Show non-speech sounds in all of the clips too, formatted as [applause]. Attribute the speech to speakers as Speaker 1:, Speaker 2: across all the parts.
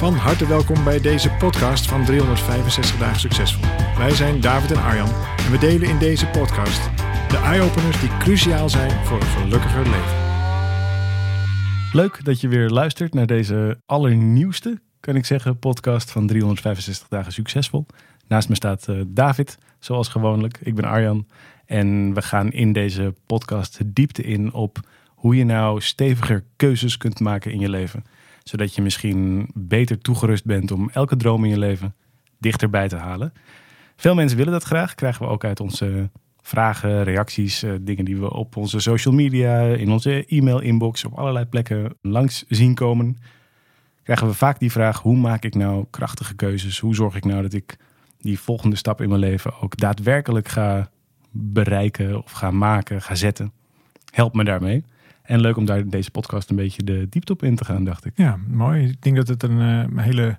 Speaker 1: Van harte welkom bij deze podcast van 365 dagen succesvol. Wij zijn David en Arjan en we delen in deze podcast de eye-openers die cruciaal zijn voor een gelukkiger leven.
Speaker 2: Leuk dat je weer luistert naar deze allernieuwste, kan ik zeggen, podcast van 365 dagen succesvol. Naast me staat uh, David, zoals gewoonlijk. Ik ben Arjan en we gaan in deze podcast diepte in op hoe je nou steviger keuzes kunt maken in je leven zodat je misschien beter toegerust bent om elke droom in je leven dichterbij te halen. Veel mensen willen dat graag. Krijgen we ook uit onze vragen, reacties, eh, dingen die we op onze social media, in onze e-mail inbox, op allerlei plekken langs zien komen. Krijgen we vaak die vraag: hoe maak ik nou krachtige keuzes? Hoe zorg ik nou dat ik die volgende stap in mijn leven ook daadwerkelijk ga bereiken of ga maken, ga zetten? Help me daarmee. En leuk om daar deze podcast een beetje de diepte op in te gaan, dacht ik.
Speaker 1: Ja, mooi. Ik denk dat het een, uh, hele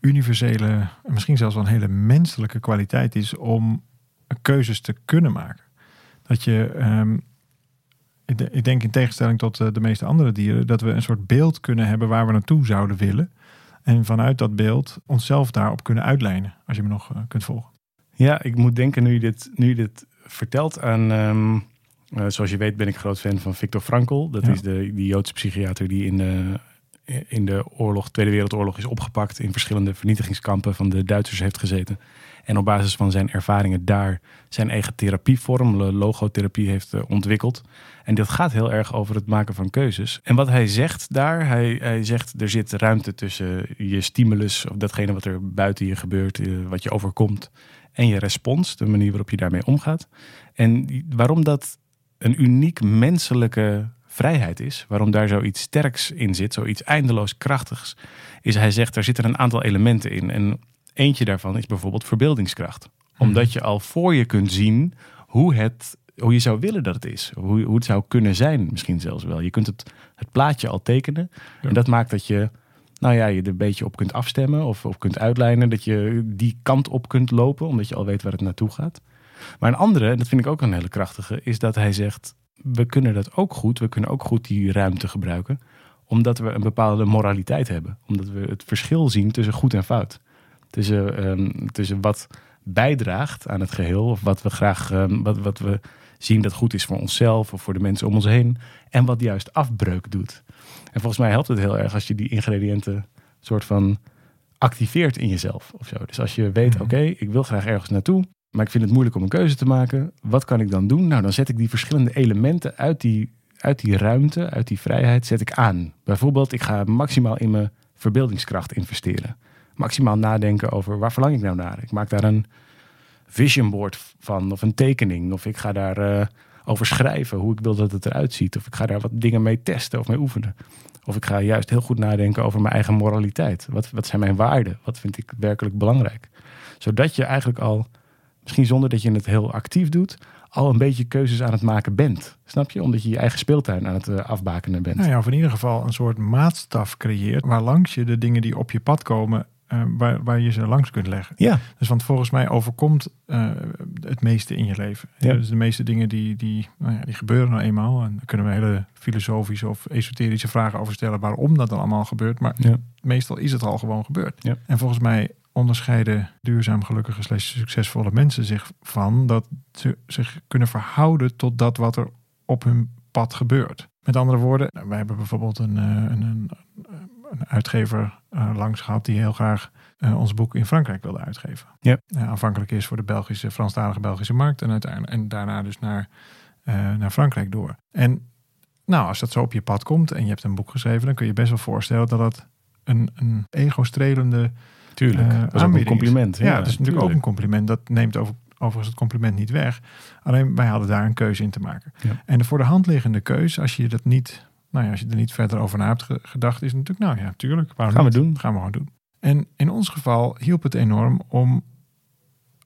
Speaker 1: universele, misschien zelfs wel een hele menselijke kwaliteit is om keuzes te kunnen maken. Dat je, um, ik denk in tegenstelling tot uh, de meeste andere dieren, dat we een soort beeld kunnen hebben waar we naartoe zouden willen. En vanuit dat beeld onszelf daarop kunnen uitlijnen, als je me nog uh, kunt volgen.
Speaker 2: Ja, ik moet denken nu je dit, nu je dit vertelt aan um, uh, zoals je weet ben ik groot fan van Viktor Frankl. Dat is de, die Joodse psychiater die in de, in de oorlog, Tweede Wereldoorlog is opgepakt. In verschillende vernietigingskampen van de Duitsers heeft gezeten. En op basis van zijn ervaringen daar zijn eigen therapievorm, logotherapie, heeft uh, ontwikkeld. En dat gaat heel erg over het maken van keuzes. En wat hij zegt daar, hij, hij zegt er zit ruimte tussen je stimulus, of datgene wat er buiten je gebeurt, uh, wat je overkomt, en je respons, de manier waarop je daarmee omgaat. En waarom dat een uniek menselijke vrijheid is, waarom daar zoiets sterks in zit, zoiets eindeloos krachtigs, is hij zegt er zitten een aantal elementen in. En eentje daarvan is bijvoorbeeld verbeeldingskracht. Omdat mhm. je al voor je kunt zien hoe, het, hoe je zou willen dat het is. Hoe, hoe het zou kunnen zijn, misschien zelfs wel. Je kunt het, het plaatje al tekenen. En dat maakt dat je nou ja, je er een beetje op kunt afstemmen of op kunt uitlijnen. Dat je die kant op kunt lopen, omdat je al weet waar het naartoe gaat. Maar een andere, en dat vind ik ook een hele krachtige, is dat hij zegt: we kunnen dat ook goed. We kunnen ook goed die ruimte gebruiken, omdat we een bepaalde moraliteit hebben. Omdat we het verschil zien tussen goed en fout. Tussen, um, tussen wat bijdraagt aan het geheel, of wat we graag, um, wat, wat we zien dat goed is voor onszelf of voor de mensen om ons heen, en wat juist afbreuk doet. En volgens mij helpt het heel erg als je die ingrediënten soort van activeert in jezelf of zo. Dus als je weet, mhm. oké, ik wil graag ergens naartoe, maar ik vind het moeilijk om een keuze te maken. Wat kan ik dan doen? Nou, dan zet ik die verschillende elementen uit die, uit die ruimte, uit die vrijheid, zet ik aan. Bijvoorbeeld, ik ga maximaal in mijn verbeeldingskracht investeren. Maximaal nadenken over waar verlang ik nou naar. Ik maak daar een vision board van of een tekening. Of ik ga daar uh, over schrijven hoe ik wil dat het eruit ziet. Of ik ga daar wat dingen mee testen of mee oefenen. Of ik ga juist heel goed nadenken over mijn eigen moraliteit. Wat, wat zijn mijn waarden? Wat vind ik werkelijk belangrijk? Zodat je eigenlijk al misschien zonder dat je het heel actief doet, al een beetje keuzes aan het maken bent. Snap je? Omdat je je eigen speeltuin aan het uh, afbakenen bent.
Speaker 1: Nou ja, of in ieder geval een soort maatstaf creëert, waar langs je de dingen die op je pad komen, uh, waar, waar je ze langs kunt leggen.
Speaker 2: Ja.
Speaker 1: Dus want volgens mij overkomt uh, het meeste in je leven. Ja. Dus de meeste dingen die, die, nou ja, die gebeuren nou eenmaal. En daar kunnen we hele filosofische of esoterische vragen over stellen waarom dat dan allemaal gebeurt. Maar ja. meestal is het al gewoon gebeurd.
Speaker 2: Ja.
Speaker 1: En volgens mij onderscheiden duurzaam gelukkige slash succesvolle mensen zich van dat ze zich kunnen verhouden tot dat wat er op hun pad gebeurt. Met andere woorden, nou, wij hebben bijvoorbeeld een, eh, een, een, een uitgever uh, langs gehad die heel graag uh, ons boek in Frankrijk wilde uitgeven.
Speaker 2: Ja.
Speaker 1: Uh, aanvankelijk eerst voor de Belgische, Franstalige Belgische markt en, uiteindelijk, en daarna dus naar, naar Frankrijk door. En nou, als dat zo op je pad komt en je hebt een boek geschreven, dan kun je best wel voorstellen dat dat een, een ego-strelende
Speaker 2: Tuurlijk, uh, dat is ook een compliment.
Speaker 1: Ja, ja dat is natuurlijk ook een compliment. Dat neemt over, overigens het compliment niet weg. Alleen wij hadden daar een keuze in te maken.
Speaker 2: Ja.
Speaker 1: En de voor de hand liggende keuze, als je dat niet Nou ja, als je er niet verder over na hebt gedacht, is natuurlijk, nou ja, tuurlijk.
Speaker 2: Waarom gaan we doen?
Speaker 1: Gaan we gewoon doen. En in ons geval hielp het enorm om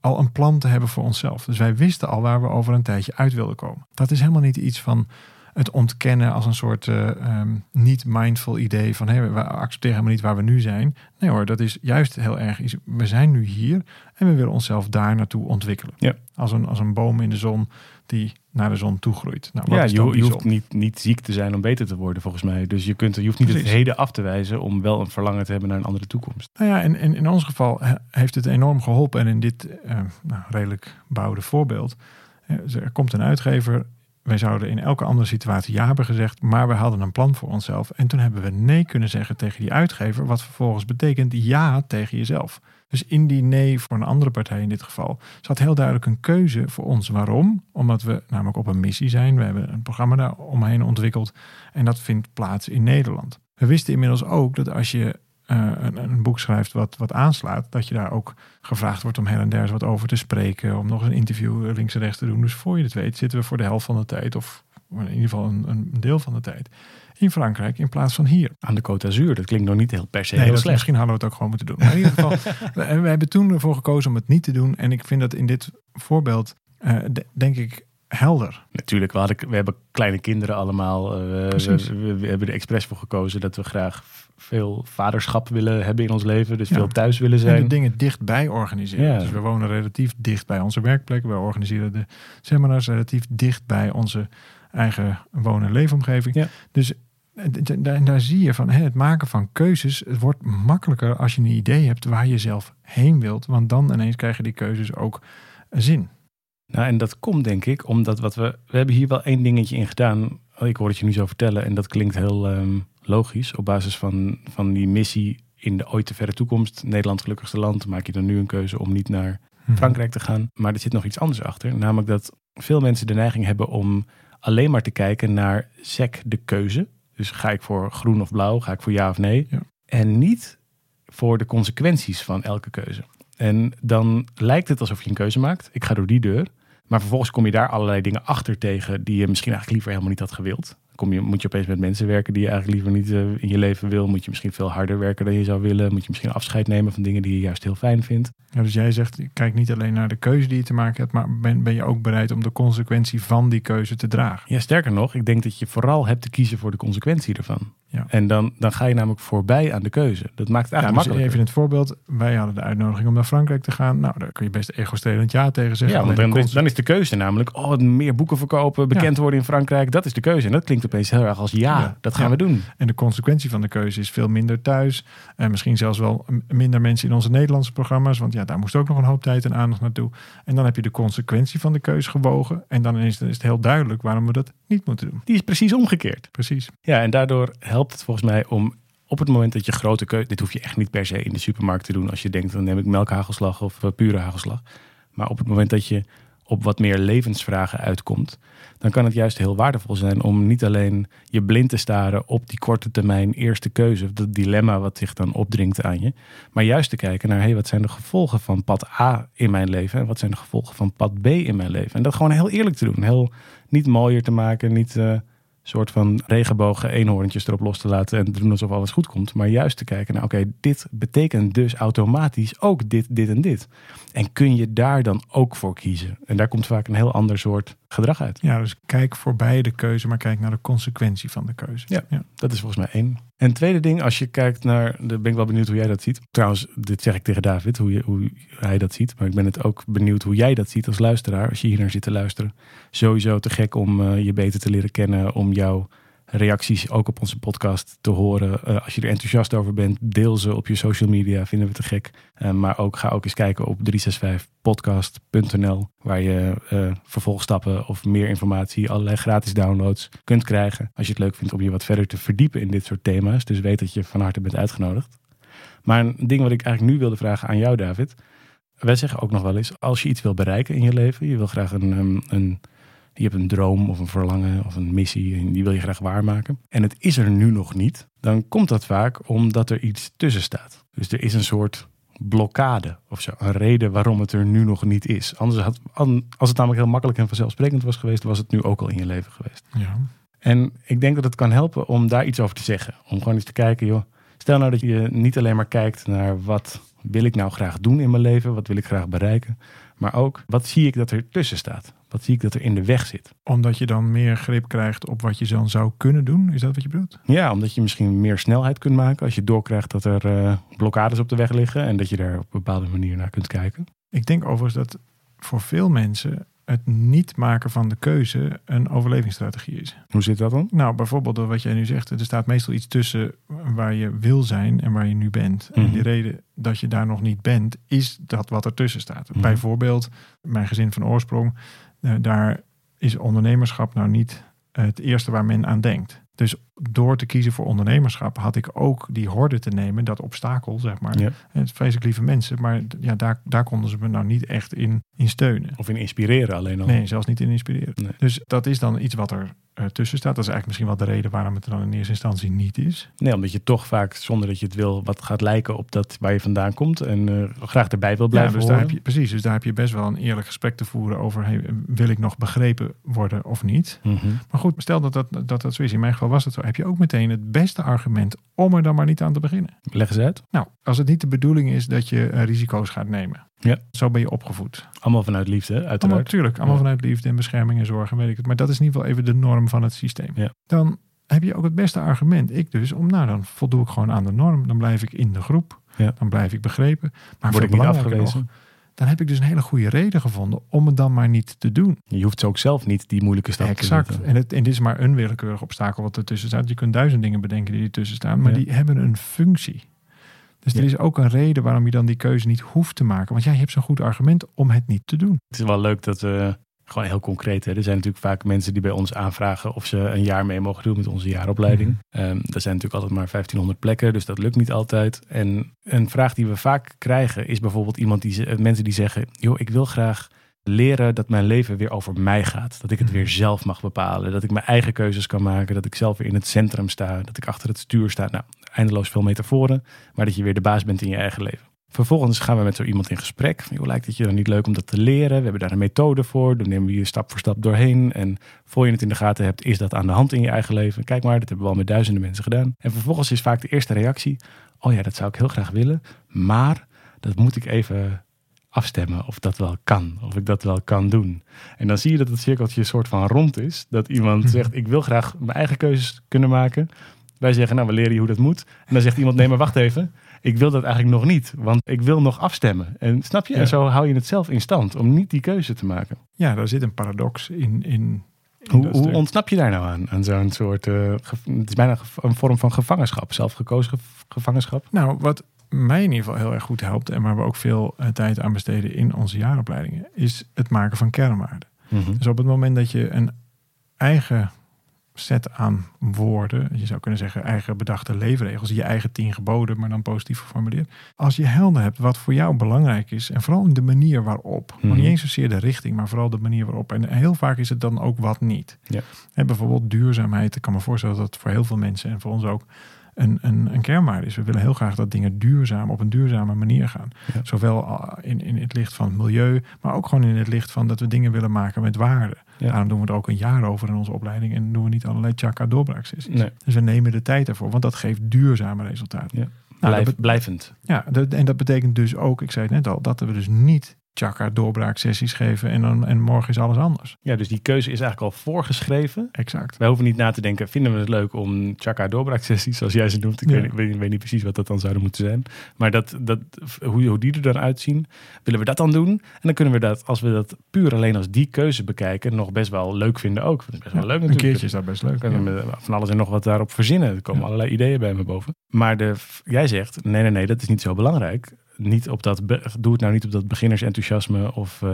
Speaker 1: al een plan te hebben voor onszelf. Dus wij wisten al waar we over een tijdje uit wilden komen. Dat is helemaal niet iets van het ontkennen als een soort uh, um, niet mindful idee van hey, we accepteren helemaal niet waar we nu zijn. Nee hoor, dat is juist heel erg. We zijn nu hier en we willen onszelf daar naartoe ontwikkelen.
Speaker 2: Ja.
Speaker 1: Als, een, als een boom in de zon die naar de zon toe groeit.
Speaker 2: Nou, ja, je, je hoeft niet, niet ziek te zijn om beter te worden volgens mij. Dus je, kunt, je hoeft niet het heden af te wijzen om wel een verlangen te hebben naar een andere toekomst.
Speaker 1: Nou ja, en, en in ons geval heeft het enorm geholpen. En in dit uh, nou, redelijk bouwde voorbeeld. Er komt een uitgever wij zouden in elke andere situatie ja hebben gezegd, maar we hadden een plan voor onszelf. En toen hebben we nee kunnen zeggen tegen die uitgever, wat vervolgens betekent ja tegen jezelf. Dus in die nee voor een andere partij in dit geval zat heel duidelijk een keuze voor ons. Waarom? Omdat we namelijk op een missie zijn. We hebben een programma daar omheen ontwikkeld en dat vindt plaats in Nederland. We wisten inmiddels ook dat als je een, een, boek schrijft wat, wat aanslaat, dat je daar ook gevraagd wordt om her en der eens wat over te spreken, om nog eens een interview links en rechts te doen. Dus voor je het weet zitten we voor de helft van de tijd, of in ieder geval een, een deel van de tijd, in Frankrijk in plaats van hier.
Speaker 2: Aan de Côte d'Azur, dat klinkt nog niet heel per se
Speaker 1: nee,
Speaker 2: heel slecht.
Speaker 1: Misschien hadden we het ook gewoon moeten doen. Maar in ieder geval, [laughs] we, we, hebben toen ervoor gekozen om het niet te doen. En ik vind dat in dit voorbeeld, uh, denk ik, helder.
Speaker 2: Natuurlijk, we, hadden, we hebben kleine kinderen allemaal. Uh, we, we, hebben er expres voor gekozen dat we graag veel vaderschap willen hebben in ons leven. Dus veel thuis willen zijn.
Speaker 1: En de dingen dichtbij organiseren. Ja. Dus we wonen relatief dicht bij onze werkplek. We organiseren de seminars relatief dicht bij onze eigen wonen- en leefomgeving.
Speaker 2: Ja.
Speaker 1: Dus daar, daar zie je van hè, het maken van keuzes. Het wordt makkelijker als je een idee hebt waar je zelf heen wilt. Want dan ineens krijgen die keuzes ook zin.
Speaker 2: Nou, en dat komt denk ik omdat wat we. We hebben hier wel één dingetje in gedaan. Ik hoor het je nu zo vertellen en dat klinkt heel ehm, logisch. Op basis van, van die missie in de ooit te verre toekomst. Nederland gelukkigste land. Maak je dan nu een keuze om niet naar mhm. Frankrijk te gaan. Maar er zit nog iets anders achter. Namelijk dat veel mensen de neiging hebben om alleen maar te kijken naar sec de keuze. Dus ga ik voor groen of blauw? Ga ik voor ja of nee?
Speaker 1: Ja.
Speaker 2: En niet voor de consequenties van elke keuze. En dan lijkt het alsof je een keuze maakt. Ik ga door die deur. Maar vervolgens kom je daar allerlei dingen achter tegen die je misschien eigenlijk liever helemaal niet had gewild. Kom je, moet je opeens met mensen werken die je eigenlijk liever niet eh, in je leven wil. Moet je misschien veel harder werken dan je zou willen. Moet je misschien afscheid nemen van dingen die je juist heel fijn vindt.
Speaker 1: Ja, dus jij zegt, kijk niet alleen naar de keuze die je te maken hebt, maar ben, ben je ook bereid om de consequentie van die keuze te dragen?
Speaker 2: Ja, sterker nog, ik denk dat je vooral hebt te kiezen voor de consequentie ervan.
Speaker 1: Ja.
Speaker 2: En dan, dan ga je namelijk voorbij aan de keuze. Dat maakt het eigenlijk ja, dus.
Speaker 1: Even het voorbeeld. Wij hadden de uitnodiging om naar Frankrijk te gaan. Nou, daar kun je best ego-stelend ja tegen zeggen.
Speaker 2: Ja, want dan, is, dan is de keuze namelijk... oh, meer boeken verkopen, bekend worden in Frankrijk. Dat is de keuze. En dat klinkt opeens heel erg als ja, dat gaan we doen.
Speaker 1: En de consequentie van de keuze is veel minder thuis. En misschien zelfs wel minder mensen in onze Nederlandse programma's. Want ja, daar moest ook nog een hoop tijd en aandacht naartoe. En dan heb je de consequentie van de keuze gewogen. En dan is, is het heel duidelijk waarom we dat niet moeten doen.
Speaker 2: Die is precies omgekeerd.
Speaker 1: Precies.
Speaker 2: Ja, en daardoor helpt het volgens mij om op het moment dat je grote keuze... Dit hoef je echt niet per se in de supermarkt te doen. Als je denkt, dan neem ik melkhagelslag of uh, pure hagelslag. Maar op het moment dat je op wat meer levensvragen uitkomt, dan kan het juist heel waardevol zijn om niet alleen je blind te staren op die korte termijn eerste keuze, dat dilemma wat zich dan opdringt aan je, maar juist te kijken naar hey, wat zijn de gevolgen van pad A in mijn leven en wat zijn de gevolgen van pad B in mijn leven. En dat gewoon heel eerlijk te doen, heel niet mooier te maken, niet uh, soort van regenbogen eenhoorntjes erop los te laten en te doen alsof alles goed komt. Maar juist te kijken naar, oké, dit betekent dus automatisch ook dit, dit en dit. En kun je daar dan ook voor kiezen? En daar komt vaak een heel ander soort gedrag uit.
Speaker 1: Ja, dus kijk voorbij de keuze, maar kijk naar de consequentie van de keuze.
Speaker 2: Ja, ja. dat is volgens mij één. En tweede ding, als je kijkt naar, de ben ik wel benieuwd hoe jij dat ziet. Trouwens, dit zeg ik tegen David, hoe, je, hoe hij dat ziet. Maar ik ben het ook benieuwd hoe jij dat ziet als luisteraar, als je hier naar zit te luisteren. Sowieso te gek om uh, je beter te leren kennen, om jouw reacties ook op onze podcast te horen. Uh, als je er enthousiast over bent, deel ze op je social media, vinden we te gek. Uh, maar ook ga ook eens kijken op 365podcast.nl, waar je uh, vervolgstappen of meer informatie, allerlei gratis downloads kunt krijgen. Als je het leuk vindt om je wat verder te verdiepen in dit soort thema's. Dus weet dat je van harte bent uitgenodigd. Maar een ding wat ik eigenlijk nu wilde vragen aan jou, David. Wij zeggen ook nog wel eens, als je iets wil bereiken in je leven, je wil graag een, een, een je hebt een droom of een verlangen of een missie en die wil je graag waarmaken. En het is er nu nog niet. Dan komt dat vaak omdat er iets tussen staat. Dus er is een soort blokkade of zo. Een reden waarom het er nu nog niet is. Anders had, als het namelijk heel makkelijk en vanzelfsprekend was geweest, was het nu ook al in je leven geweest.
Speaker 1: Ja.
Speaker 2: En ik denk dat het kan helpen om daar iets over te zeggen. Om gewoon eens te kijken, joh. Stel nou dat je niet alleen maar kijkt naar wat wil ik nou graag doen in mijn leven, wat wil ik graag bereiken, maar ook wat zie ik dat er tussen staat. Wat zie ik dat er in de weg zit?
Speaker 1: Omdat je dan meer grip krijgt op wat je dan zou kunnen doen? Is dat wat je bedoelt?
Speaker 2: Ja, omdat je misschien meer snelheid kunt maken als je doorkrijgt dat er uh, blokkades op de weg liggen en dat je daar op een bepaalde manier naar kunt kijken.
Speaker 1: Ik denk overigens dat voor veel mensen het niet maken van de keuze een overlevingsstrategie is.
Speaker 2: Hoe zit dat dan?
Speaker 1: Nou, bijvoorbeeld wat jij nu zegt. Er staat meestal iets tussen waar je wil zijn en waar je nu bent. En
Speaker 2: Mhm.
Speaker 1: die reden dat je daar nog niet bent, is dat wat ertussen staat.
Speaker 2: Mhm.
Speaker 1: Bijvoorbeeld, mijn gezin van oorsprong, eh, daar is ondernemerschap nou niet het eerste waar men aan denkt. Dus door te kiezen voor ondernemerschap had ik ook die horde te nemen, dat obstakel, zeg maar.
Speaker 2: Ja.
Speaker 1: Het vreselijk lieve mensen, maar ja, daar, daar konden ze me nou niet echt in, in steunen.
Speaker 2: Of in inspireren alleen al.
Speaker 1: Nee, zelfs niet in inspireren.
Speaker 2: Nee.
Speaker 1: Dus dat is dan iets wat er eh, tussen staat. Dat is eigenlijk misschien wel de reden waarom het er dan in eerste instantie niet is.
Speaker 2: Nee, omdat je toch vaak, zonder dat je het wil, wat gaat lijken op dat waar je vandaan komt. En eh, graag erbij wil blijven
Speaker 1: ja, dus daar heb je, precies, dus daar heb je best wel een eerlijk gesprek te voeren over, hey, wil ik nog begrepen worden of niet?
Speaker 2: Mhm.
Speaker 1: Maar goed, stel dat dat, dat dat zo is. In mijn was het zo. Heb je ook meteen het beste argument om er dan maar niet aan te beginnen.
Speaker 2: Leg eens uit.
Speaker 1: Nou, als het niet de bedoeling is dat je eh, risico's gaat nemen.
Speaker 2: Ja.
Speaker 1: Zo ben je opgevoed.
Speaker 2: Allemaal vanuit liefde,
Speaker 1: Allemaal,
Speaker 2: uiteraard.
Speaker 1: natuurlijk, allemaal
Speaker 2: Ja.
Speaker 1: vanuit liefde en bescherming en zorg en weet ik het. Maar dat is in ieder geval even de norm van het systeem.
Speaker 2: Ja.
Speaker 1: Dan heb je ook het beste argument, ik dus, om nou dan voldoe ik gewoon aan de norm. Dan blijf ik in de groep.
Speaker 2: Ja.
Speaker 1: Dan blijf ik begrepen. Maar
Speaker 2: Word ik niet afgewezen.
Speaker 1: nog, dan heb ik dus een hele goede reden gevonden om het dan maar niet te doen.
Speaker 2: Je hoeft zo ook zelf niet die moeilijke stap te
Speaker 1: Exact.
Speaker 2: zetten.
Speaker 1: En, het, en dit is maar een willekeurig obstakel wat ertussen staat. Je kunt duizend dingen bedenken die ertussen staan, maar
Speaker 2: Ja.
Speaker 1: die hebben een functie. Dus er is ook een reden waarom je dan die keuze niet hoeft te maken. Want jij hebt zo'n goed argument om het niet te doen.
Speaker 2: Het is wel leuk dat we, gewoon heel concreet, hè, er zijn natuurlijk vaak mensen die bij ons aanvragen of ze een jaar mee mogen doen met onze jaaropleiding.
Speaker 1: Mhm.
Speaker 2: Ehm, er zijn natuurlijk altijd maar 1500 plekken, dus dat lukt niet altijd. En een vraag die we vaak krijgen is bijvoorbeeld iemand die, ze- eh, mensen die zeggen, joh, ik wil graag leren dat mijn leven weer over mij gaat. Dat ik het weer zelf mag bepalen. Dat ik mijn eigen keuzes kan maken. Dat ik zelf weer in het centrum sta. Dat ik achter het stuur sta. Nou, eindeloos veel metaforen. Maar dat je weer de baas bent in je eigen leven. Vervolgens gaan we met zo iemand in gesprek. Lijkt het je dan niet leuk om dat te leren? We hebben daar een methode voor. Dan nemen we je stap voor stap doorheen. En voor je het in de gaten hebt, is dat aan de hand in je eigen leven. Kijk maar, dat hebben we al met duizenden mensen gedaan. En vervolgens is vaak de eerste reactie. Oh ja, dat zou ik heel graag willen. Maar dat moet ik even afstemmen of dat wel kan. Of ik dat wel kan doen. En dan zie je dat het cirkeltje een soort van rond is. Dat iemand zegt, ik wil graag mijn eigen keuzes kunnen maken. Wij zeggen, nou, we leren je hoe dat moet. En dan zegt iemand, nee, maar wacht even. Ik wil dat eigenlijk nog niet, want ik wil nog afstemmen. En snap je?
Speaker 1: Ja.
Speaker 2: En zo hou je het zelf in stand om niet die keuze te maken.
Speaker 1: Ja, daar zit een paradox in. in, in
Speaker 2: Hoe, ontsnap je daar nou aan? Aan zo'n soort, eh, het is bijna een vorm van gevangenschap, zelfgekozen gev- gevangenschap.
Speaker 1: Nou, wat mij in ieder geval heel erg goed helpt en waar we ook veel eh, tijd aan besteden in onze jaaropleidingen, is het maken van kernwaarden. Dus op het moment dat je een eigen set aan woorden, je zou kunnen zeggen eigen bedachte leefregels, je eigen tien geboden, maar dan positief geformuleerd. Als je helder hebt wat voor jou belangrijk is en vooral in de manier waarop,
Speaker 2: Mhm.
Speaker 1: niet eens zozeer de richting, maar vooral de manier waarop. En heel vaak is het dan ook wat niet.
Speaker 2: Ja.
Speaker 1: Bijvoorbeeld duurzaamheid. Ik kan me voorstellen dat voor heel veel mensen en voor ons ook een, een, een kernwaarde is. We willen heel graag dat dingen duurzaam op een duurzame manier gaan.
Speaker 2: Ja.
Speaker 1: Zowel ah, in, in het licht van het milieu, maar ook gewoon in het licht van dat we dingen willen maken met waarde.
Speaker 2: Ja.
Speaker 1: Daarom doen we er ook een jaar over in onze opleiding en doen we niet allerlei chaka doorbraaksessies.
Speaker 2: Nee.
Speaker 1: Dus we nemen de tijd ervoor, want dat geeft duurzame resultaten.
Speaker 2: Ja.
Speaker 1: Nou,
Speaker 2: Blijf-
Speaker 1: dat, be-
Speaker 2: blijvend.
Speaker 1: ja, en dat betekent dus ook, ik zei het net al, dat we dus niet chaka doorbraaksessies geven en, dan, en morgen is alles anders.
Speaker 2: Ja, dus die keuze is eigenlijk al voorgeschreven.
Speaker 1: Exact.
Speaker 2: Wij hoeven niet na te denken, vinden we het leuk om chaka doorbraaksessies, zoals jij ze noemt. Ik
Speaker 1: Ja.
Speaker 2: weet, niet- weet, niet- weet niet precies wat dat dan zouden moeten zijn. Maar dat, dat, hoe, hoe die er dan uitzien, willen we dat dan doen? En dan kunnen we dat, als we dat puur alleen als die keuze bekijken, nog best wel leuk vinden ook. Dat is best wel leuk
Speaker 1: een
Speaker 2: natuurlijk.
Speaker 1: keertje is dat best leuk.
Speaker 2: We kunnen
Speaker 1: ja.
Speaker 2: met van alles en nog wat daarop verzinnen. Er komen allerlei ideeën bij me boven. Maar de, jij zegt, nee, nee, nee, dat is niet zo belangrijk. Niet op dat, doe het nou niet op dat beginnersenthousiasme of eh,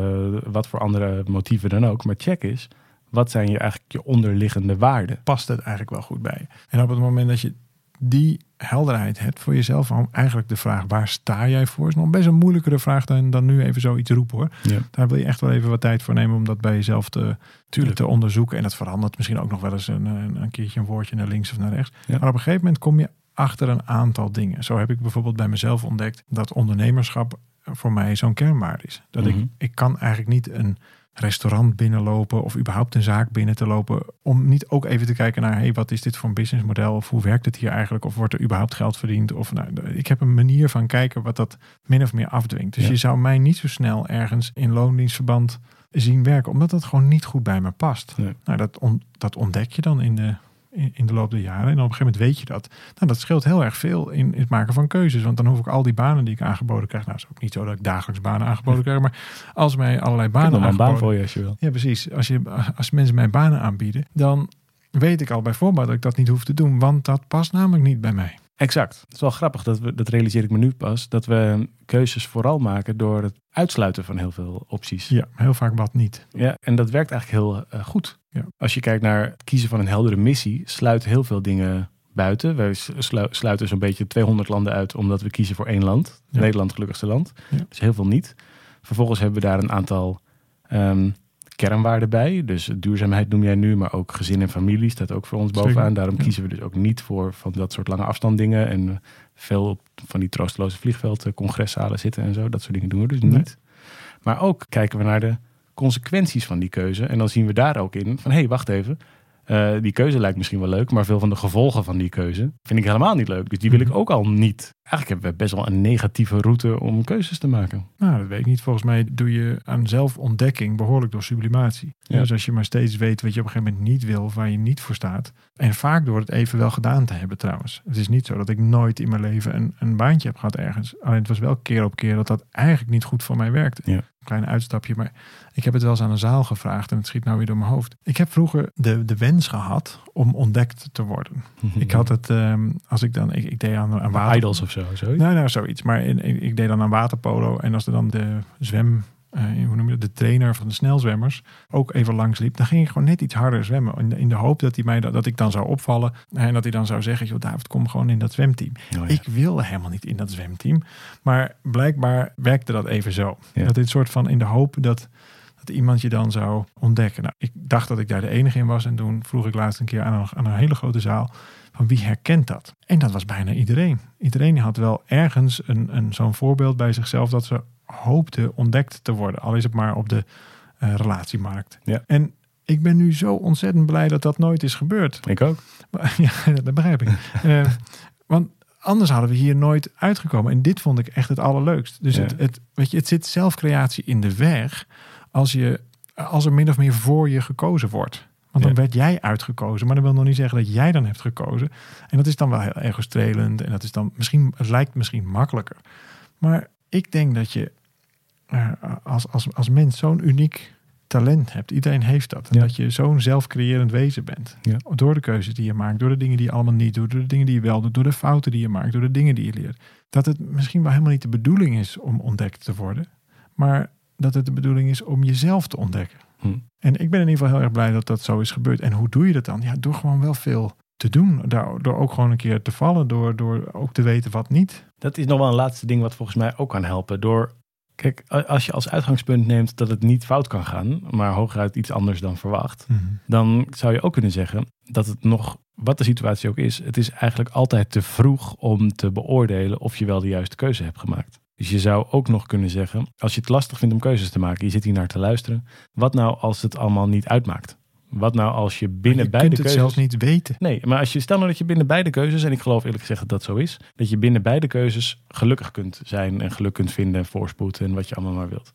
Speaker 2: wat voor andere motieven dan ook. Maar check is, wat zijn je eigenlijk je onderliggende waarden?
Speaker 1: Past het eigenlijk wel goed bij. En op het moment dat je die helderheid hebt voor jezelf, om eigenlijk de vraag waar sta jij voor, is nog best een moeilijkere vraag dan, dan nu even zoiets roepen hoor.
Speaker 2: Ja.
Speaker 1: Daar wil je echt wel even wat tijd voor nemen om dat bij jezelf te,
Speaker 2: Tuurlijk.
Speaker 1: te onderzoeken. En dat verandert misschien ook nog wel eens een, een, een keertje een woordje naar links of naar rechts.
Speaker 2: Ja.
Speaker 1: Maar op een gegeven moment kom je achter een aantal dingen. Zo heb ik bijvoorbeeld bij mezelf ontdekt dat ondernemerschap voor mij zo'n kernwaarde is. Dat
Speaker 2: Mhm.
Speaker 1: ik, ik kan eigenlijk niet een restaurant binnenlopen of überhaupt een zaak binnen te lopen. Om niet ook even te kijken naar, hey, wat is dit voor een businessmodel? Of hoe werkt het hier eigenlijk? Of wordt er überhaupt geld verdiend? Of nou, ik heb een manier van kijken wat dat min of meer afdwingt. Dus je zou mij niet zo snel ergens in loondienstverband zien werken, omdat dat gewoon niet goed bij me past. Nou, dat, dat ontdek je dan in de, in de loop der jaren. En op een gegeven moment weet je dat. Nou, dat scheelt heel erg veel in, het maken van keuzes. Want dan hoef ik al die banen die ik aangeboden krijg. Nou, het is ook niet zo dat ik dagelijks banen aangeboden krijg. Maar als mij allerlei banen
Speaker 2: aangeboden...
Speaker 1: een
Speaker 2: baan voor je als je wil.
Speaker 1: Ja, precies. Als, je, als mensen mij banen aanbieden, dan weet ik al bij voorbaat dat ik dat niet hoef te doen. Want dat past namelijk niet bij mij.
Speaker 2: Exact. Het is wel grappig, dat, we, dat realiseer ik me nu pas, dat we keuzes vooral maken door het uitsluiten van heel veel opties.
Speaker 1: Ja, heel vaak wat niet.
Speaker 2: Ja, en dat werkt eigenlijk heel uh, goed. Ja. Als je kijkt naar het kiezen van een heldere missie, sluit heel veel dingen buiten. Wij sluiten zo'n beetje 200 landen uit omdat we kiezen voor één land. Nederland, gelukkigste land. Ja. Dus heel veel niet. Vervolgens hebben we daar een aantal um, kernwaarden bij. Dus duurzaamheid noem jij nu, maar ook gezin en familie staat ook voor ons bovenaan. Daarom kiezen we dus ook niet voor van dat soort lange afstanddingen en veel van die troosteloze vliegvelden, congreszalen zitten en zo. Dat soort dingen doen we dus niet. Maar ook kijken we naar de consequenties van die keuze. En dan zien we daar ook in van hé, hey, wacht even. Uh, die keuze lijkt misschien wel leuk, maar veel van de gevolgen van die keuze vind ik helemaal niet leuk. Dus die wil ik mhm. ook al niet. Eigenlijk hebben we best wel een negatieve route om keuzes te maken.
Speaker 1: Nou, dat weet ik niet. Volgens mij doe je aan zelfontdekking behoorlijk door sublimatie. Ja. Dus als je maar steeds weet wat je op een gegeven moment niet wil, of waar je niet voor staat. En vaak door het even wel gedaan te hebben trouwens. Het is niet zo dat ik nooit in mijn leven een, een baantje heb gehad ergens. Alleen het was wel keer op keer dat dat eigenlijk niet goed voor mij werkte. Ja klein uitstapje. Maar ik heb het wel eens aan een zaal gevraagd en het schiet nou weer door mijn hoofd. Ik heb vroeger de, de wens gehad om ontdekt te worden. Mhm. Ik had het, um, als ik dan, ik, ik deed aan, aan
Speaker 2: water... Idols of zo,
Speaker 1: zoiets? Nou, nou, zoiets. Maar in, ik, ik deed dan aan waterpolo en als er dan de zwem uh, hoe noem je dat, de trainer van de snelzwemmers ook even langs liep, dan ging ik gewoon net iets harder zwemmen. In de, in de hoop dat, hij mij, dat, dat ik dan zou opvallen en dat hij dan zou zeggen, joh David, kom gewoon in dat zwemteam. Oh, ik wilde helemaal niet in dat zwemteam, maar blijkbaar werkte dat even zo. Dat dit soort van in de hoop dat, dat iemand je dan zou ontdekken. Nou, ik dacht dat ik daar de enige in was en toen vroeg ik laatst een keer aan een, aan een hele grote zaal van wie herkent dat? En dat was bijna iedereen. Iedereen had wel ergens een, een, zo'n voorbeeld bij zichzelf dat ze hoopte ontdekt te worden. Al is het maar op de uh, relatiemarkt. Ja. En ik ben nu zo ontzettend blij dat dat nooit is gebeurd.
Speaker 2: Ik ook. [laughs]
Speaker 1: ja, dat begrijp ik. uh, [laughs] want anders hadden we hier nooit uitgekomen. En dit vond ik echt het allerleukst. Dus het, het, weet je, het zit zelfcreatie in de weg als, je, als er min of meer voor je gekozen wordt. Want dan werd jij uitgekozen. Maar dat wil nog niet zeggen dat jij dan hebt gekozen. En dat is dan wel heel erg strelend. En dat is dan misschien, het lijkt misschien makkelijker. Maar ik denk dat je uh, als, als, als mens zo'n uniek talent hebt. Iedereen heeft dat. En dat je zo'n zelfcreërend wezen bent. Ja. Door de keuzes die je maakt, door de dingen die je allemaal niet doet, door de dingen die je wel doet, door de fouten die je maakt, door de dingen die je leert. Dat het misschien wel helemaal niet de bedoeling is om ontdekt te worden, maar dat het de bedoeling is om jezelf te ontdekken. Hm. En ik ben in ieder geval heel erg blij dat dat zo is gebeurd. En hoe doe je dat dan? Ja, door gewoon wel veel te doen. Door, door ook gewoon een keer te vallen, door, door ook te weten wat niet.
Speaker 2: Dat is nog wel een laatste ding wat volgens mij ook kan helpen. Door Kijk, als je als uitgangspunt neemt dat het niet fout kan gaan, maar hooguit iets anders dan verwacht, mhm. dan zou je ook kunnen zeggen dat het nog, wat de situatie ook is, het is eigenlijk altijd te vroeg om te beoordelen of je wel de juiste keuze hebt gemaakt. Dus je zou ook nog kunnen zeggen, als je het lastig vindt om keuzes te maken, je zit hier naar te luisteren, wat nou als het allemaal niet uitmaakt? Wat nou als je binnen je beide keuzes.
Speaker 1: zelfs niet weten.
Speaker 2: Nee, maar als je stel nou dat je binnen beide keuzes, en ik geloof eerlijk gezegd dat dat zo is, dat je binnen beide keuzes gelukkig kunt zijn en geluk kunt vinden en voorspoed en wat je allemaal maar wilt.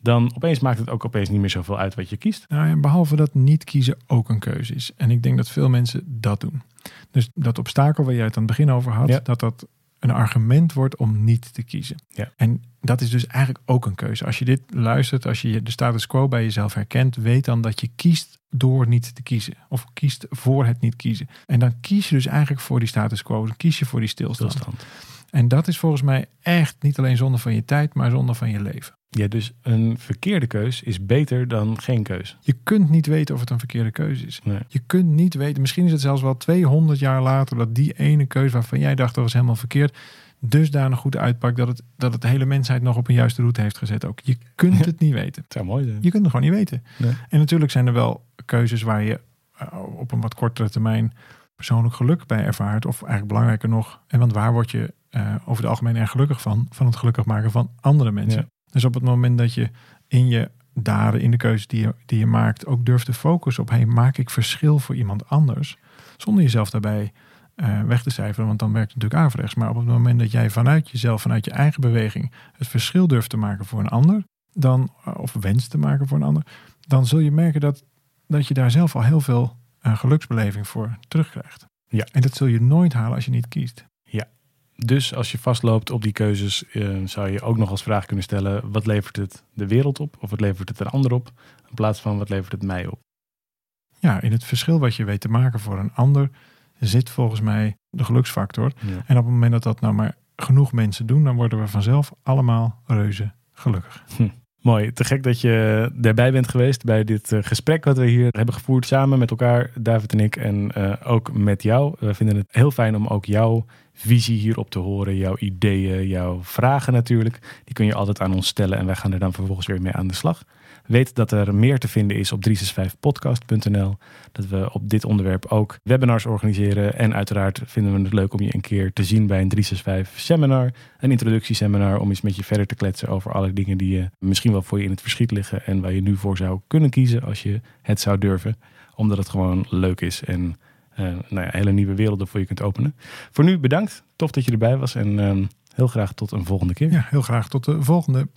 Speaker 2: Dan opeens maakt het ook opeens niet meer zoveel uit wat je kiest.
Speaker 1: Nou ja, behalve dat niet kiezen ook een keuze is. En ik denk dat veel mensen dat doen. Dus dat obstakel waar jij het aan het begin over had, dat dat een argument wordt om niet te kiezen. Ja. En dat is dus eigenlijk ook een keuze. Als je dit luistert, als je de status quo bij jezelf herkent, weet dan dat je kiest door niet te kiezen. Of kiest voor het niet kiezen. En dan kies je dus eigenlijk voor die status quo. Dan kies je voor die stilstand. stilstand. En dat is volgens mij echt niet alleen zonde van je tijd, maar zonde van je leven.
Speaker 2: Ja, dus een verkeerde keus is beter dan geen keus.
Speaker 1: Je kunt niet weten of het een verkeerde keuze is. Je kunt niet weten, misschien is het zelfs wel 200 jaar later dat die ene keuze waarvan jij dacht dat was helemaal verkeerd, dusdanig goed uitpakt dat het, dat het de hele mensheid nog op een juiste route heeft gezet ook. Je kunt het niet weten.
Speaker 2: Het zou mooi zijn.
Speaker 1: Je kunt het gewoon niet weten. En natuurlijk zijn er wel keuzes waar je eh, op een wat kortere termijn persoonlijk geluk bij ervaart. Of eigenlijk belangrijker nog, en want waar word je uh, over het algemeen erg gelukkig van? Van het gelukkig maken van andere mensen. Dus op het moment dat je in je daden, in de keuzes die je, die je maakt, ook durft te focussen op: hey, maak ik verschil voor iemand anders? Zonder jezelf daarbij uh, weg te cijferen, want dan werkt het natuurlijk averechts. Maar op het moment dat jij vanuit jezelf, vanuit je eigen beweging, het verschil durft te maken voor een ander, dan, of wens te maken voor een ander, dan zul je merken dat, dat je daar zelf al heel veel uh, geluksbeleving voor terugkrijgt.
Speaker 2: Ja.
Speaker 1: En dat zul je nooit halen als je niet kiest.
Speaker 2: Dus als je vastloopt op die keuzes, uh, zou je ook nog als vraag kunnen stellen: wat levert het de wereld op? Of wat levert het een ander op? In plaats van wat levert het mij op?
Speaker 1: Ja, in het verschil wat je weet te maken voor een ander zit volgens mij de geluksfactor. En op het moment dat dat nou maar genoeg mensen doen, dan worden we vanzelf allemaal reuze gelukkig.
Speaker 2: Hm. Mooi, te gek dat je erbij bent geweest bij dit eh, gesprek wat we hier hebben gevoerd samen met elkaar, David en ik, en uh, ook met jou. We vinden het heel fijn om ook jouw visie hierop te horen, jouw ideeën, jouw vragen natuurlijk. Die kun je altijd aan ons stellen en wij gaan er dan vervolgens weer mee aan de slag. Weet dat er meer te vinden is op 365podcast.nl. Dat we op dit onderwerp ook webinars organiseren. En uiteraard vinden we het leuk om je een keer te zien bij een 365 seminar. Een introductieseminar om eens met je verder te kletsen over alle dingen die je misschien wel voor je in het verschiet liggen. En waar je nu voor zou kunnen kiezen als je het zou durven. Omdat het gewoon leuk is en nou ja, hele nieuwe werelden voor je kunt openen. Voor nu bedankt. Tof dat je erbij was en uh, heel graag tot een volgende keer.
Speaker 1: Ja, heel graag tot de volgende.